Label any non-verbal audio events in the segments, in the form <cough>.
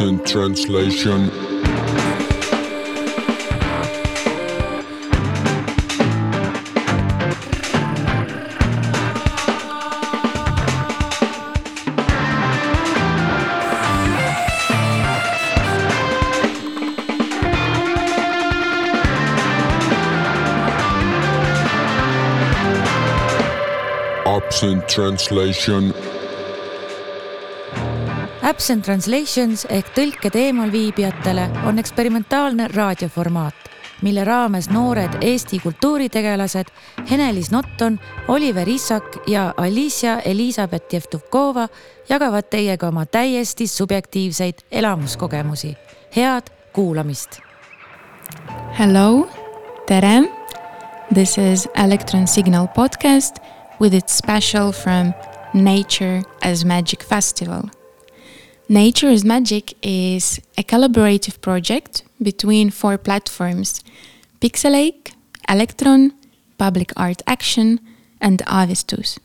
Absent translation. Absent translation. Absent Translations ehk tõlked eemalviibijatele on eksperimentaalne raadioformaat, mille raames noored Eesti kultuuritegelased Henelis Notton, Oliver Issak ja Alicia Elizabeth Jevtukova jagavad teiega oma täiesti subjektiivseid elamuskogemusi. head kuulamist. Hello, tere. This is Electron Signal podcast with its special from Nature as Magic Festival. Nature as Magic is a collaborative project between four platforms Pixelake, Electron, Public Art Action, and Avistus.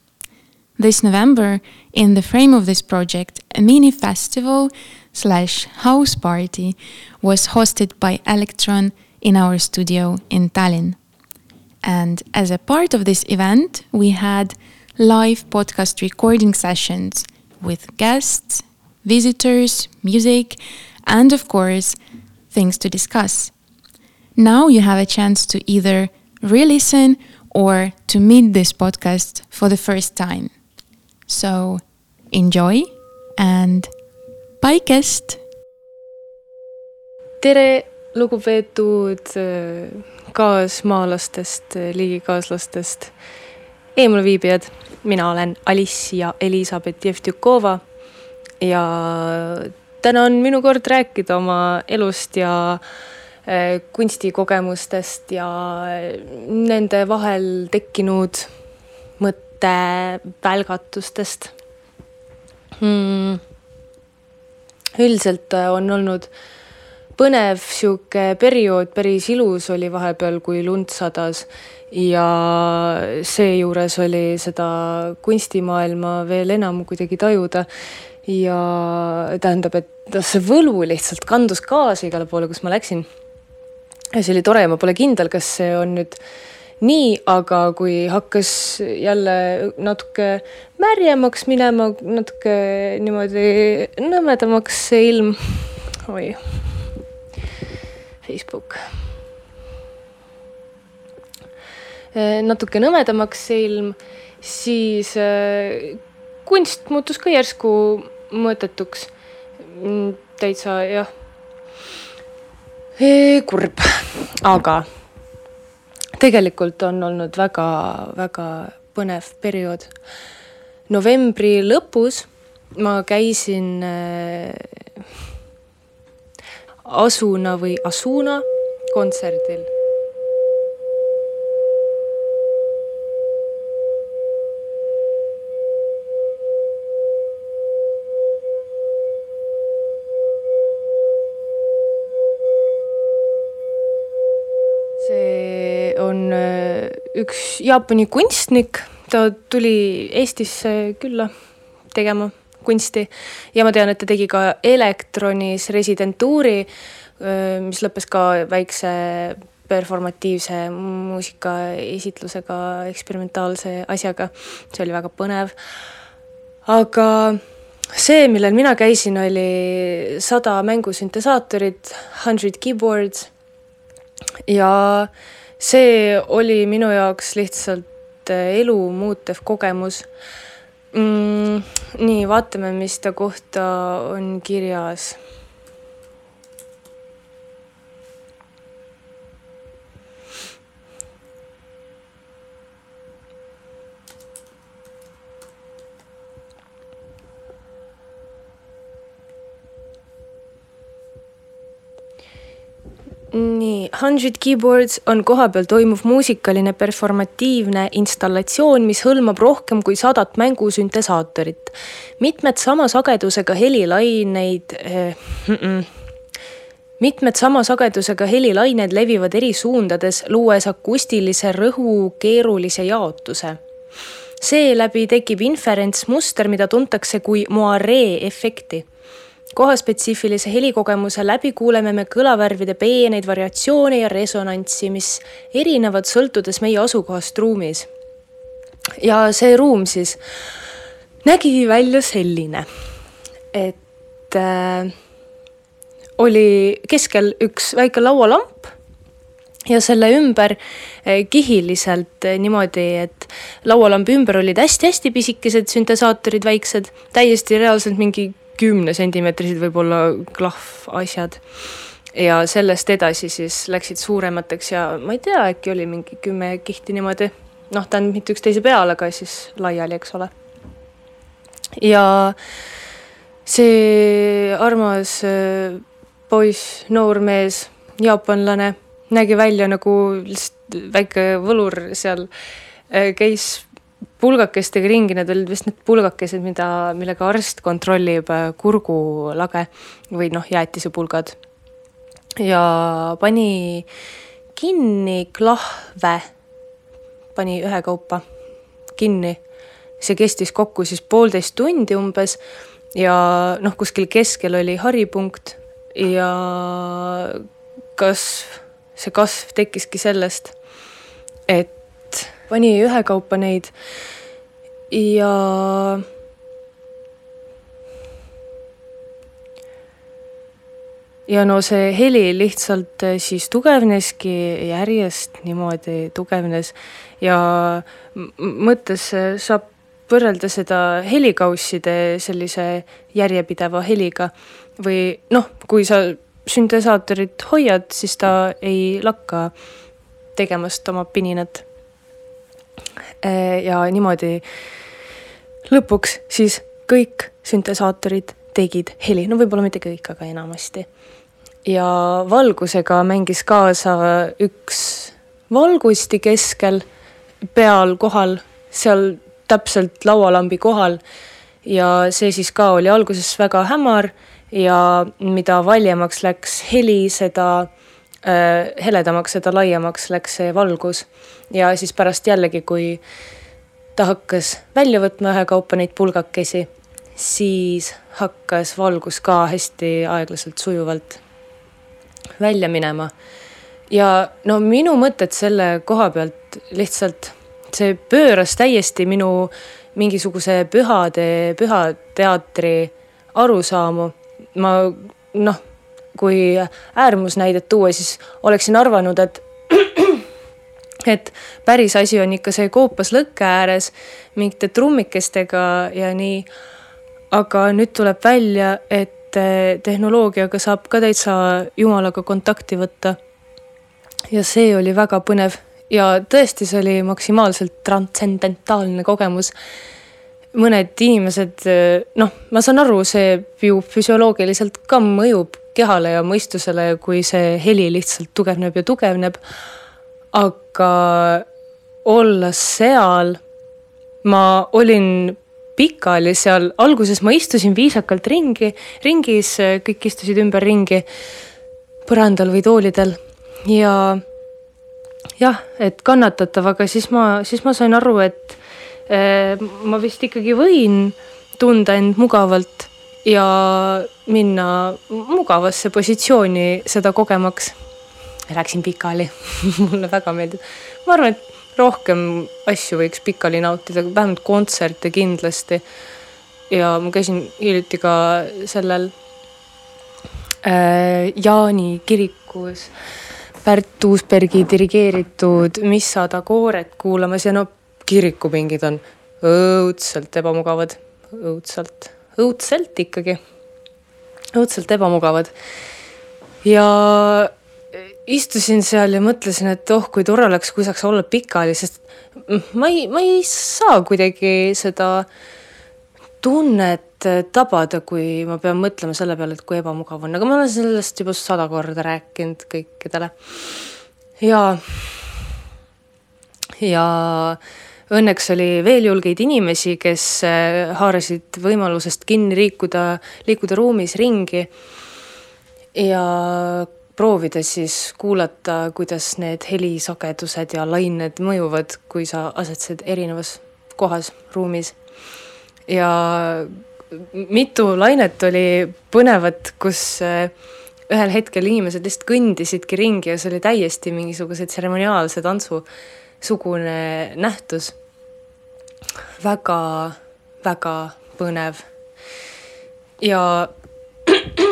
This November, in the frame of this project, a mini festival slash house party was hosted by Electron in our studio in Tallinn. And as a part of this event, we had live podcast recording sessions with guests, visitors, music, and of course, things to discuss. Now you have a chance to either re listen or to meet this podcast for the first time. So enjoy and päikest! tere, lugupeetud äh, kaasmaalastest, äh, ligikaaslastest, eemalviibijad. mina olen Alicia Elizabeth Jevtjukova ja täna on minu kord rääkida oma elust ja äh, kunstikogemustest ja nende vahel tekkinud mõttevälgatustest hmm.. üldiselt äh, on olnud põnev sihuke periood, päris ilus oli vahepeal, kui lund sadas. Ja seejuures oli seda kunstimaailma veel enam kuidagi tajuda. Ja tähendab, et see võlu lihtsalt kandus kaasa igale poole, kus ma läksin. ja see oli tore ja ma pole kindel, kas see on nüüd nii, aga kui hakkas jälle natuke märjemaks minema, natuke niimoodi nõmedamaks see ilm, oi, Facebook. natuke nõmedamaks see ilm, siis kunst muutus ka järsku mõttetuks. täitsa jah, kurb, aga tegelikult on olnud väga-väga põnev periood. novembri lõpus ma käisin äh, Asuna või Asuna kontserdil. Üks Jaapani kunstnik, ta tuli Eestisse külla tegema kunsti ja ma tean, et ta tegi ka elektronis residentuuri, mis lõppes ka väikse performatiivse muusikaesitlusega, eksperimentaalse asjaga. see oli väga põnev. aga see, millel mina käisin, oli sada mängusüntesaatorit, hundred keyboards. ja see oli minu jaoks lihtsalt elu muutev kogemus mm,. nii, vaatame, mis ta kohta on kirjas. Nii, Hundred Keyboards on kohapeal toimuv muusikaline performatiivne installatsioon, mis hõlmab rohkem kui sadat mängusüntesaatorit. mitmed sama sagedusega helilaineid äh, mm -mm. mitmed sama sagedusega helilained levivad eri suundades, luues akustilise rõhu keerulise jaotuse seeläbi tekib inferentsmuster, mida tuntakse kui moiree efekti kohaspetsiifilise helikogemuse läbi kuuleme me kõlavärvide peeneid variatsioone ja resonantsi, mis erinevad sõltudes meie asukohast ruumis. ja see ruum siis nägi välja selline, et äh, oli keskel üks väike laualamp ja selle ümber eh, kihiliselt eh, niimoodi, et laualambi ümber olid hästi-hästi pisikesed süntesaatorid, väiksed, täiesti reaalselt mingi kümnesentimeetrised võib-olla klahvasjad. ja sellest edasi siis läksid suuremateks ja ma ei tea, äkki oli mingi kümme kihti niimoodi, noh, tähendab mitte üksteise peal, aga siis laiali, eks ole. ja see armas eh, poiss, noormees, jaapanlane nägi välja nagu lihtsalt väike võlur seal, äh, käis pulgakestega ringi, need olid vist need pulgakesed, mida, millega arst kontrollib äh, kurgulage või noh, jäätisepulgad. ja pani kinni klahve, pani ühekaupa kinni. see kestis kokku siis poolteist tundi umbes ja noh, kuskil keskel oli haripunkt ja kasv see kasv tekkiski sellest, et pani ühekaupa neid. Ja ja no see heli lihtsalt eh, siis tugevneski järjest niimoodi tugevnes. Ja mõttes eh, saab võrrelda seda helikausside sellise järjepideva heliga. Või noh, kui sa süntesaatorit hoiad, siis ta ei lakka tegemast oma pininat. Ja niimoodi lõpuks siis kõik süntesaatorid tegid heli, no võib-olla mitte kõik, aga enamasti. ja valgusega mängis kaasa üks valgusti keskel, peal kohal, seal täpselt laualambi kohal. ja see siis ka oli alguses väga hämar ja mida valjemaks läks heli, seda heledamaks, seda laiemaks läks see valgus. ja siis pärast jällegi, kui ta hakkas välja võtma ühekaupa neid pulgakesi, siis hakkas valgus ka hästi aeglaselt sujuvalt välja minema. ja no minu mõtted selle koha pealt lihtsalt, see pööras täiesti minu mingisuguse pühade, pühateatri arusaamu ma noh, kui äärmusnäidet tuua, siis oleksin arvanud, et <clears throat> et päris asi on ikka see koopas lõkke ääres mingite trummikestega ja nii. aga nüüd tuleb välja, et eh, tehnoloogiaga saab ka täitsa jumalaga kontakti võtta. ja see oli väga põnev ja tõesti, see oli maksimaalselt transcendentaalne kogemus mõned inimesed, noh, ma saan aru, see ju füsioloogiliselt ka mõjub kehale ja mõistusele, kui see heli lihtsalt tugevneb ja tugevneb. aga olles seal, ma olin pikali seal, alguses ma istusin viisakalt ringi, ringis, kõik istusid ümberringi põrandal või toolidel ja jah, et kannatatav, aga siis ma, siis ma sain aru, et ma vist ikkagi võin tunda end mugavalt ja minna mugavasse positsiooni seda kogemaks. Läksin pikali <laughs> mulle väga meeldib. ma arvan, et rohkem asju võiks pikali nautida, vähemalt kontserte kindlasti. ja ma käisin hiljuti ka sellel äh, Jaani kirikus Pärt Uusbergi dirigeeritud Missada kooret kuulamas ja no kirikupingid on õudselt ebamugavad, õudselt, õudselt ikkagi, õudselt ebamugavad. ja istusin seal ja mõtlesin, et oh, kui tore oleks, kui saaks olla pikali, sest ma ei, ma ei saa kuidagi seda tunnet tabada, kui ma pean mõtlema selle peale, et kui ebamugav on, aga ma olen sellest juba sada korda rääkinud kõikidele. ja, ja Õnneks oli veel julgeid inimesi, kes äh, haarasid võimalusest kinni liikuda, liikuda ruumis ringi ja proovida siis kuulata, kuidas need helisagedused ja lained mõjuvad, kui sa asetsed erinevas kohas ruumis. ja mitu lainet oli põnevat, kus äh, ühel hetkel inimesed lihtsalt kõndisidki ringi ja see oli täiesti mingisuguse tseremoniaalse tantsu sugune nähtus väga,. väga-väga põnev. ja <clears throat>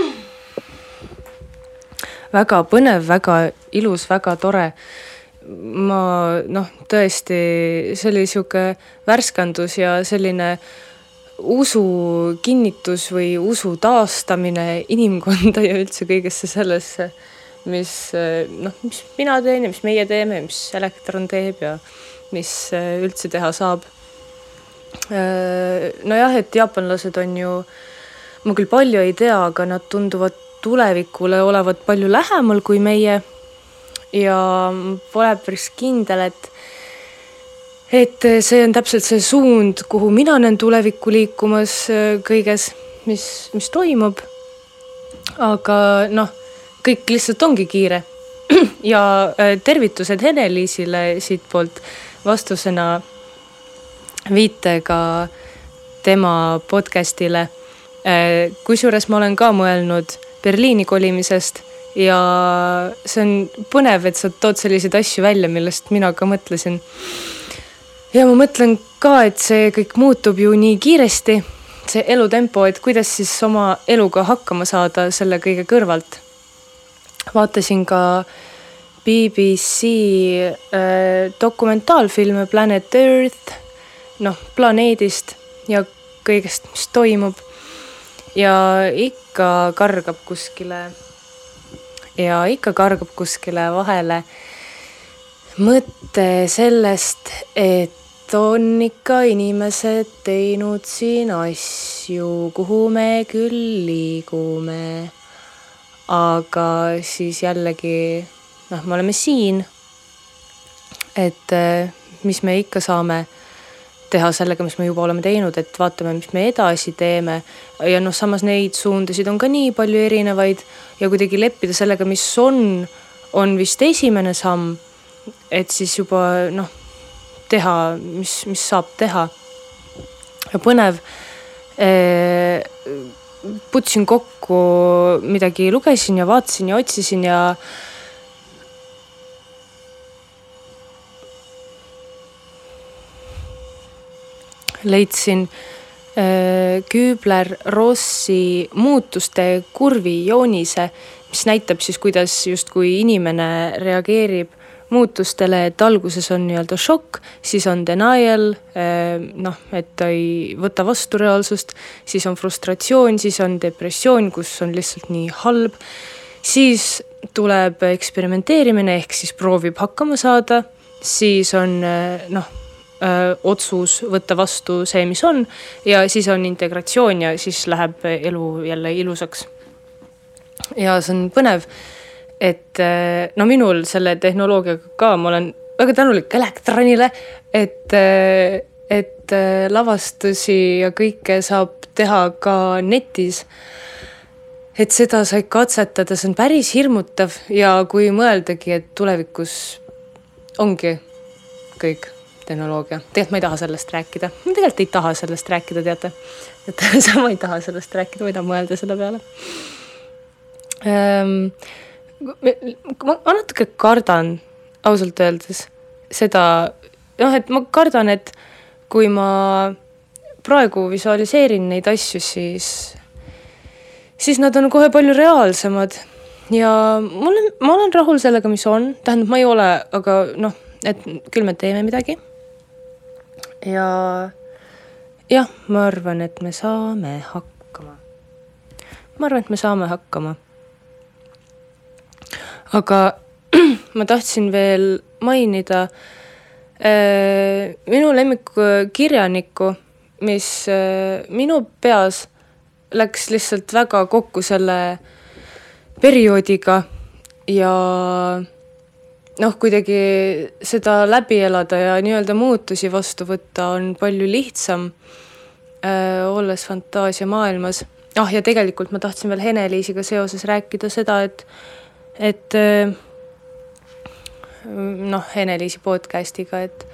väga põnev, väga ilus, väga tore ma noh, tõesti, see oli sihuke värskendus ja selline usu kinnitus või usu taastamine inimkonda ja üldse kõigesse sellesse, mis noh, mis mina teen ja mis meie teeme, mis elektron teeb ja mis üldse teha saab. nojah, et jaapanlased on ju, ma küll palju ei tea, aga nad tunduvad tulevikule olevat palju lähemal kui meie ja pole päris kindel, et et see on täpselt see suund, kuhu mina näen tulevikku liikumas kõiges, mis, mis toimub. aga noh, kõik lihtsalt ongi kiire. <clears throat> ja äh, tervitused Hene-Liisile siitpoolt vastusena viitega tema podcast'ile. Äh, kusjuures ma olen ka mõelnud Berliini kolimisest ja see on põnev, et sa tood selliseid asju välja, millest mina ka mõtlesin. ja ma mõtlen ka, et see kõik muutub ju nii kiiresti, see elutempo, et kuidas siis oma eluga hakkama saada selle kõige kõrvalt. Vaatasin ka BBC äh, dokumentaalfilme Planet Earth, noh, planeedist ja kõigest, mis toimub. ja ikka kargab kuskile ja ikka kargab kuskile vahele mõte sellest, et on ikka inimesed teinud siin asju, kuhu me küll liigume. Aga siis jällegi noh, me oleme siin. et eh, mis me ikka saame teha sellega, mis me juba oleme teinud, et vaatame, mis me edasi teeme. ja noh, samas neid suundasid on ka nii palju erinevaid ja kuidagi leppida sellega, mis on, on vist esimene samm. et siis juba noh, teha, mis, mis saab teha. põnev eh,. Putsin kokku midagi, lugesin ja vaatasin ja otsisin ja leidsin äh, Kübler-Rossi muutuste kurvi joonise, mis näitab siis, kuidas justkui inimene reageerib muutustele, et alguses on nii-öelda šokk, siis on denial, äh, noh, et ta ei võta vastu reaalsust, siis on frustratsioon, siis on depressioon, kus on lihtsalt nii halb, siis tuleb eksperimenteerimine ehk siis proovib hakkama saada, siis on äh, noh öö, otsus võtta vastu see, mis on ja siis on integratsioon ja siis läheb elu jälle ilusaks. ja see on põnev, et no minul selle tehnoloogiaga ka, ma olen väga tänulik elektronile, et, et lavastusi ja kõike saab teha ka netis et seda sai katsetada, see on päris hirmutav ja kui mõeldagi, et tulevikus ongi kõik tehnoloogia, tegelikult ma ei taha sellest rääkida, ma tegelikult ei taha sellest rääkida, teate. et <laughs> ma ei taha sellest rääkida, ma ei taha mõelda selle peale ähm,. Ma, natuke kardan ausalt öeldes seda, noh, et ma kardan, et kui ma praegu visualiseerin neid asju, siis, siis nad on kohe palju reaalsemad ja ma olen, ma olen rahul sellega, mis on, tähendab, ma ei ole, aga noh, et küll me teeme midagi ja jah, ma arvan, et me saame hakkama. ma arvan, et me saame hakkama. Aga <clears throat> ma tahtsin veel mainida äh, minu lemmikkirjanikku, mis äh, minu peas läks lihtsalt väga kokku selle perioodiga ja noh, kuidagi seda läbi elada ja nii-öelda muutusi vastu võtta on palju lihtsam äh,, olles fantaasiamaailmas. ah, ja tegelikult ma tahtsin veel Hene-Liisiga seoses rääkida seda, et, et äh, noh, Hene-Liisi podcast'iga, et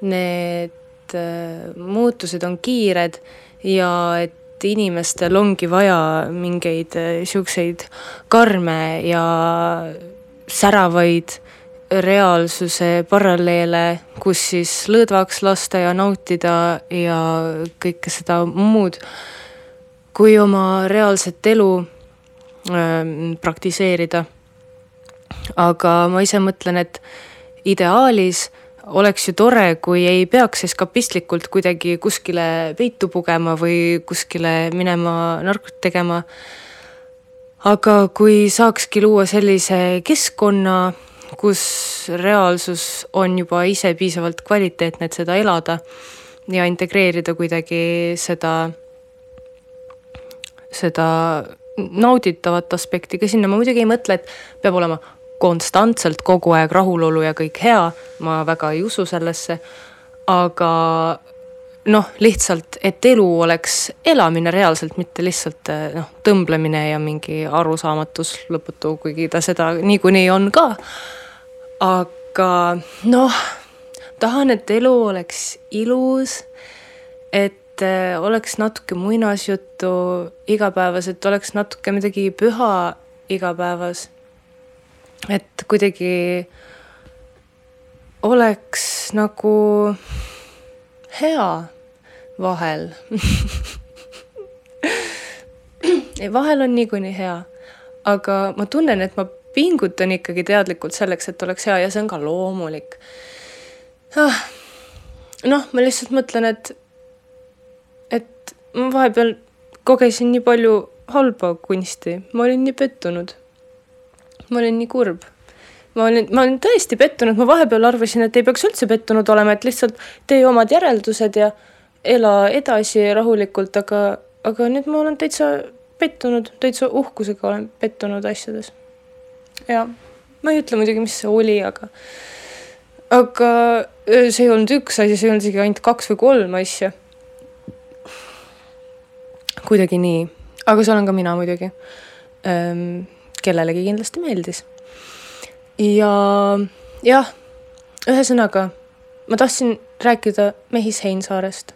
need äh, muutused on kiired ja et inimestel ongi vaja mingeid äh, siukseid karme ja säravaid reaalsuse paralleele, kus siis lõdvaks lasta ja nautida ja kõike seda muud, kui oma reaalset elu äh, praktiseerida. Aga ma ise mõtlen, et ideaalis oleks ju tore, kui ei peaks eskapistlikult kuidagi kuskile peitu pugema või kuskile minema narkot tegema. aga kui saakski luua sellise keskkonna, kus reaalsus on juba ise piisavalt kvaliteetne, et seda elada ja integreerida kuidagi seda, seda nauditavat aspekti ka sinna, ma muidugi ei mõtle, et peab olema konstantselt kogu aeg rahulolu ja kõik hea, ma väga ei usu sellesse, aga noh, lihtsalt, et elu oleks elamine reaalselt, mitte lihtsalt noh, tõmblemine ja mingi arusaamatus lõputu, kuigi ta seda niikuinii on ka. aga noh, tahan, et elu oleks ilus, et äh, oleks natuke muinasjuttu igapäevas, et oleks natuke midagi püha igapäevas et kuidagi oleks nagu hea vahel. Ei, vahel on niikuinii hea, aga ma tunnen, et ma pingutan ikkagi teadlikult selleks, et oleks hea ja see on ka loomulik. Ah.. noh, ma lihtsalt mõtlen, et, et ma vahepeal kogesin nii palju halba kunsti, ma olin nii pettunud ma olin nii kurb. ma olin, ma olin tõesti pettunud, ma vahepeal arvasin, et ei peaks üldse pettunud olema, et lihtsalt tee omad järeldused ja ela edasi rahulikult, aga, aga nüüd ma olen täitsa pettunud, täitsa uhkusega olen pettunud asjades. ja ma ei ütle muidugi, mis see oli, aga, aga see ei olnud üks asi, see ei olnud isegi ainult kaks või kolm asja. kuidagi nii, aga see olen ka mina muidugi ähm, kellelegi kindlasti meeldis. ja jah, ühesõnaga ma tahtsin rääkida Mehis Heinsaarest.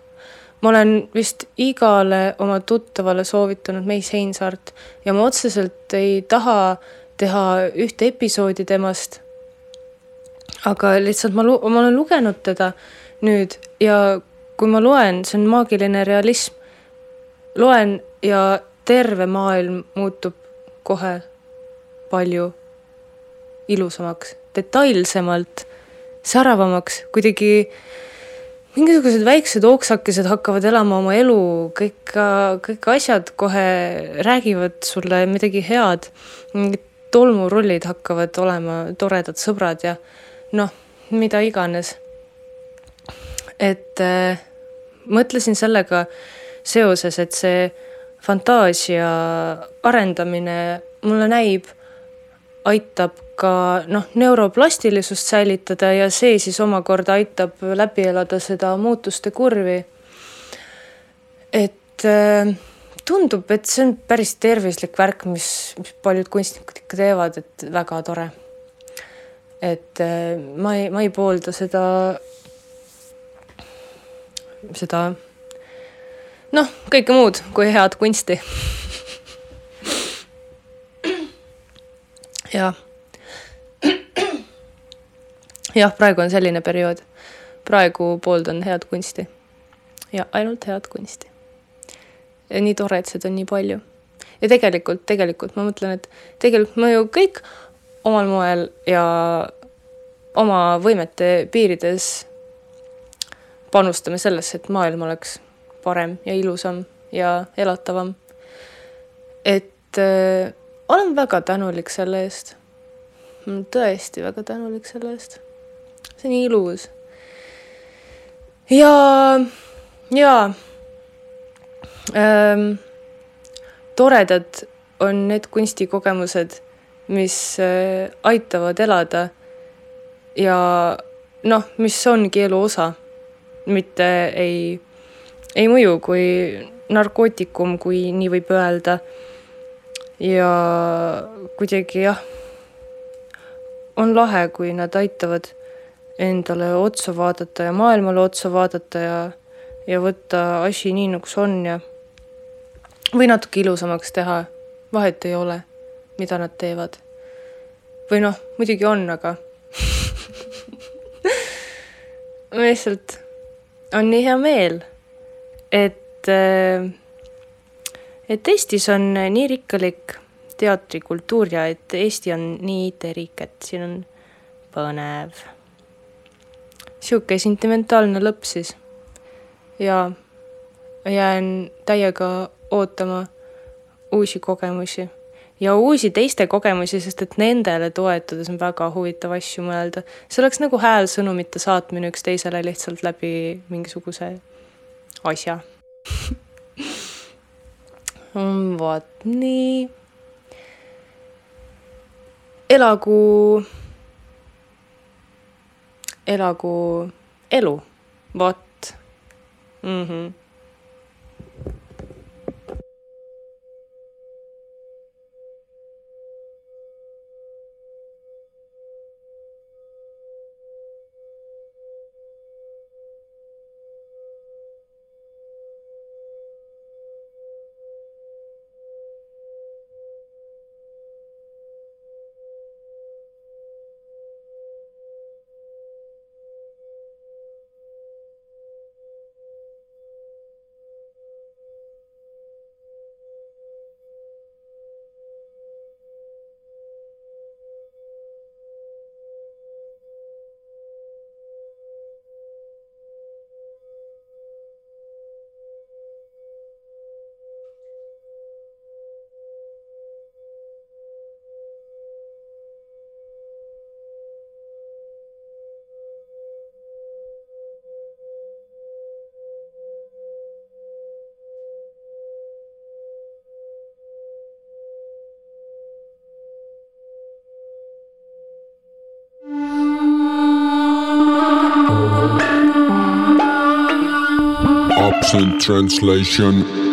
ma olen vist igale oma tuttavale soovitanud Mehis Heinsaart ja ma otseselt ei taha teha ühte episoodi temast. aga lihtsalt ma, ma olen lugenud teda nüüd ja kui ma loen, see on maagiline realism, loen ja terve maailm muutub kohe palju ilusamaks, detailsemalt, säravamaks, kuidagi mingisugused väiksed ooksakesed hakkavad elama oma elu, kõik, kõik asjad kohe räägivad sulle midagi head. mingid tolmurullid hakkavad olema toredad sõbrad ja noh, mida iganes. et äh, mõtlesin sellega seoses, et see fantaasia arendamine mulle näib aitab ka noh, neuroplastilisust säilitada ja see siis omakorda aitab läbi elada seda muutuste kurvi. et äh, tundub, et see on päris tervislik värk, mis, mis paljud kunstnikud ikka teevad, et väga tore. et äh, ma ei, ma ei poolda seda, seda noh, kõike muud kui head kunsti jah. jah, praegu on selline periood. praegu pooldan head kunsti. ja ainult head kunsti. ja nii tore, et seda on nii palju. ja tegelikult, tegelikult ma mõtlen, et tegelikult me ju kõik omal moel ja oma võimete piirides panustame sellesse, et maailm oleks parem ja ilusam ja elatavam. et olen väga tänulik selle eest. tõesti väga tänulik selle eest. see on ilus. ja, ja ähm, toredad on need kunstikogemused, mis äh, aitavad elada ja noh, mis ongi elu osa, mitte ei, ei mõju kui narkootikum, kui nii võib öelda ja kuidagi jah, on lahe, kui nad aitavad endale otsa vaadata ja maailmale otsa vaadata ja, ja võtta asi nii, nagu see on ja või natuke ilusamaks teha, vahet ei ole, mida nad teevad. või noh, muidugi on, aga <laughs> lihtsalt on nii hea meel, et, äh, et Eestis on nii rikkalik teatrikultuur ja et Eesti on nii terik, et siin on põnev. sihuke sentimentaalne lõpp siis. ja jään täiega ootama uusi kogemusi ja uusi teiste kogemusi, sest et nendele toetudes on väga huvitav asju mõelda. see oleks nagu häälsõnumite saatmine üksteisele lihtsalt läbi mingisuguse asja <laughs> vot nii. elagu, elagu elu, vot mm. -hmm translation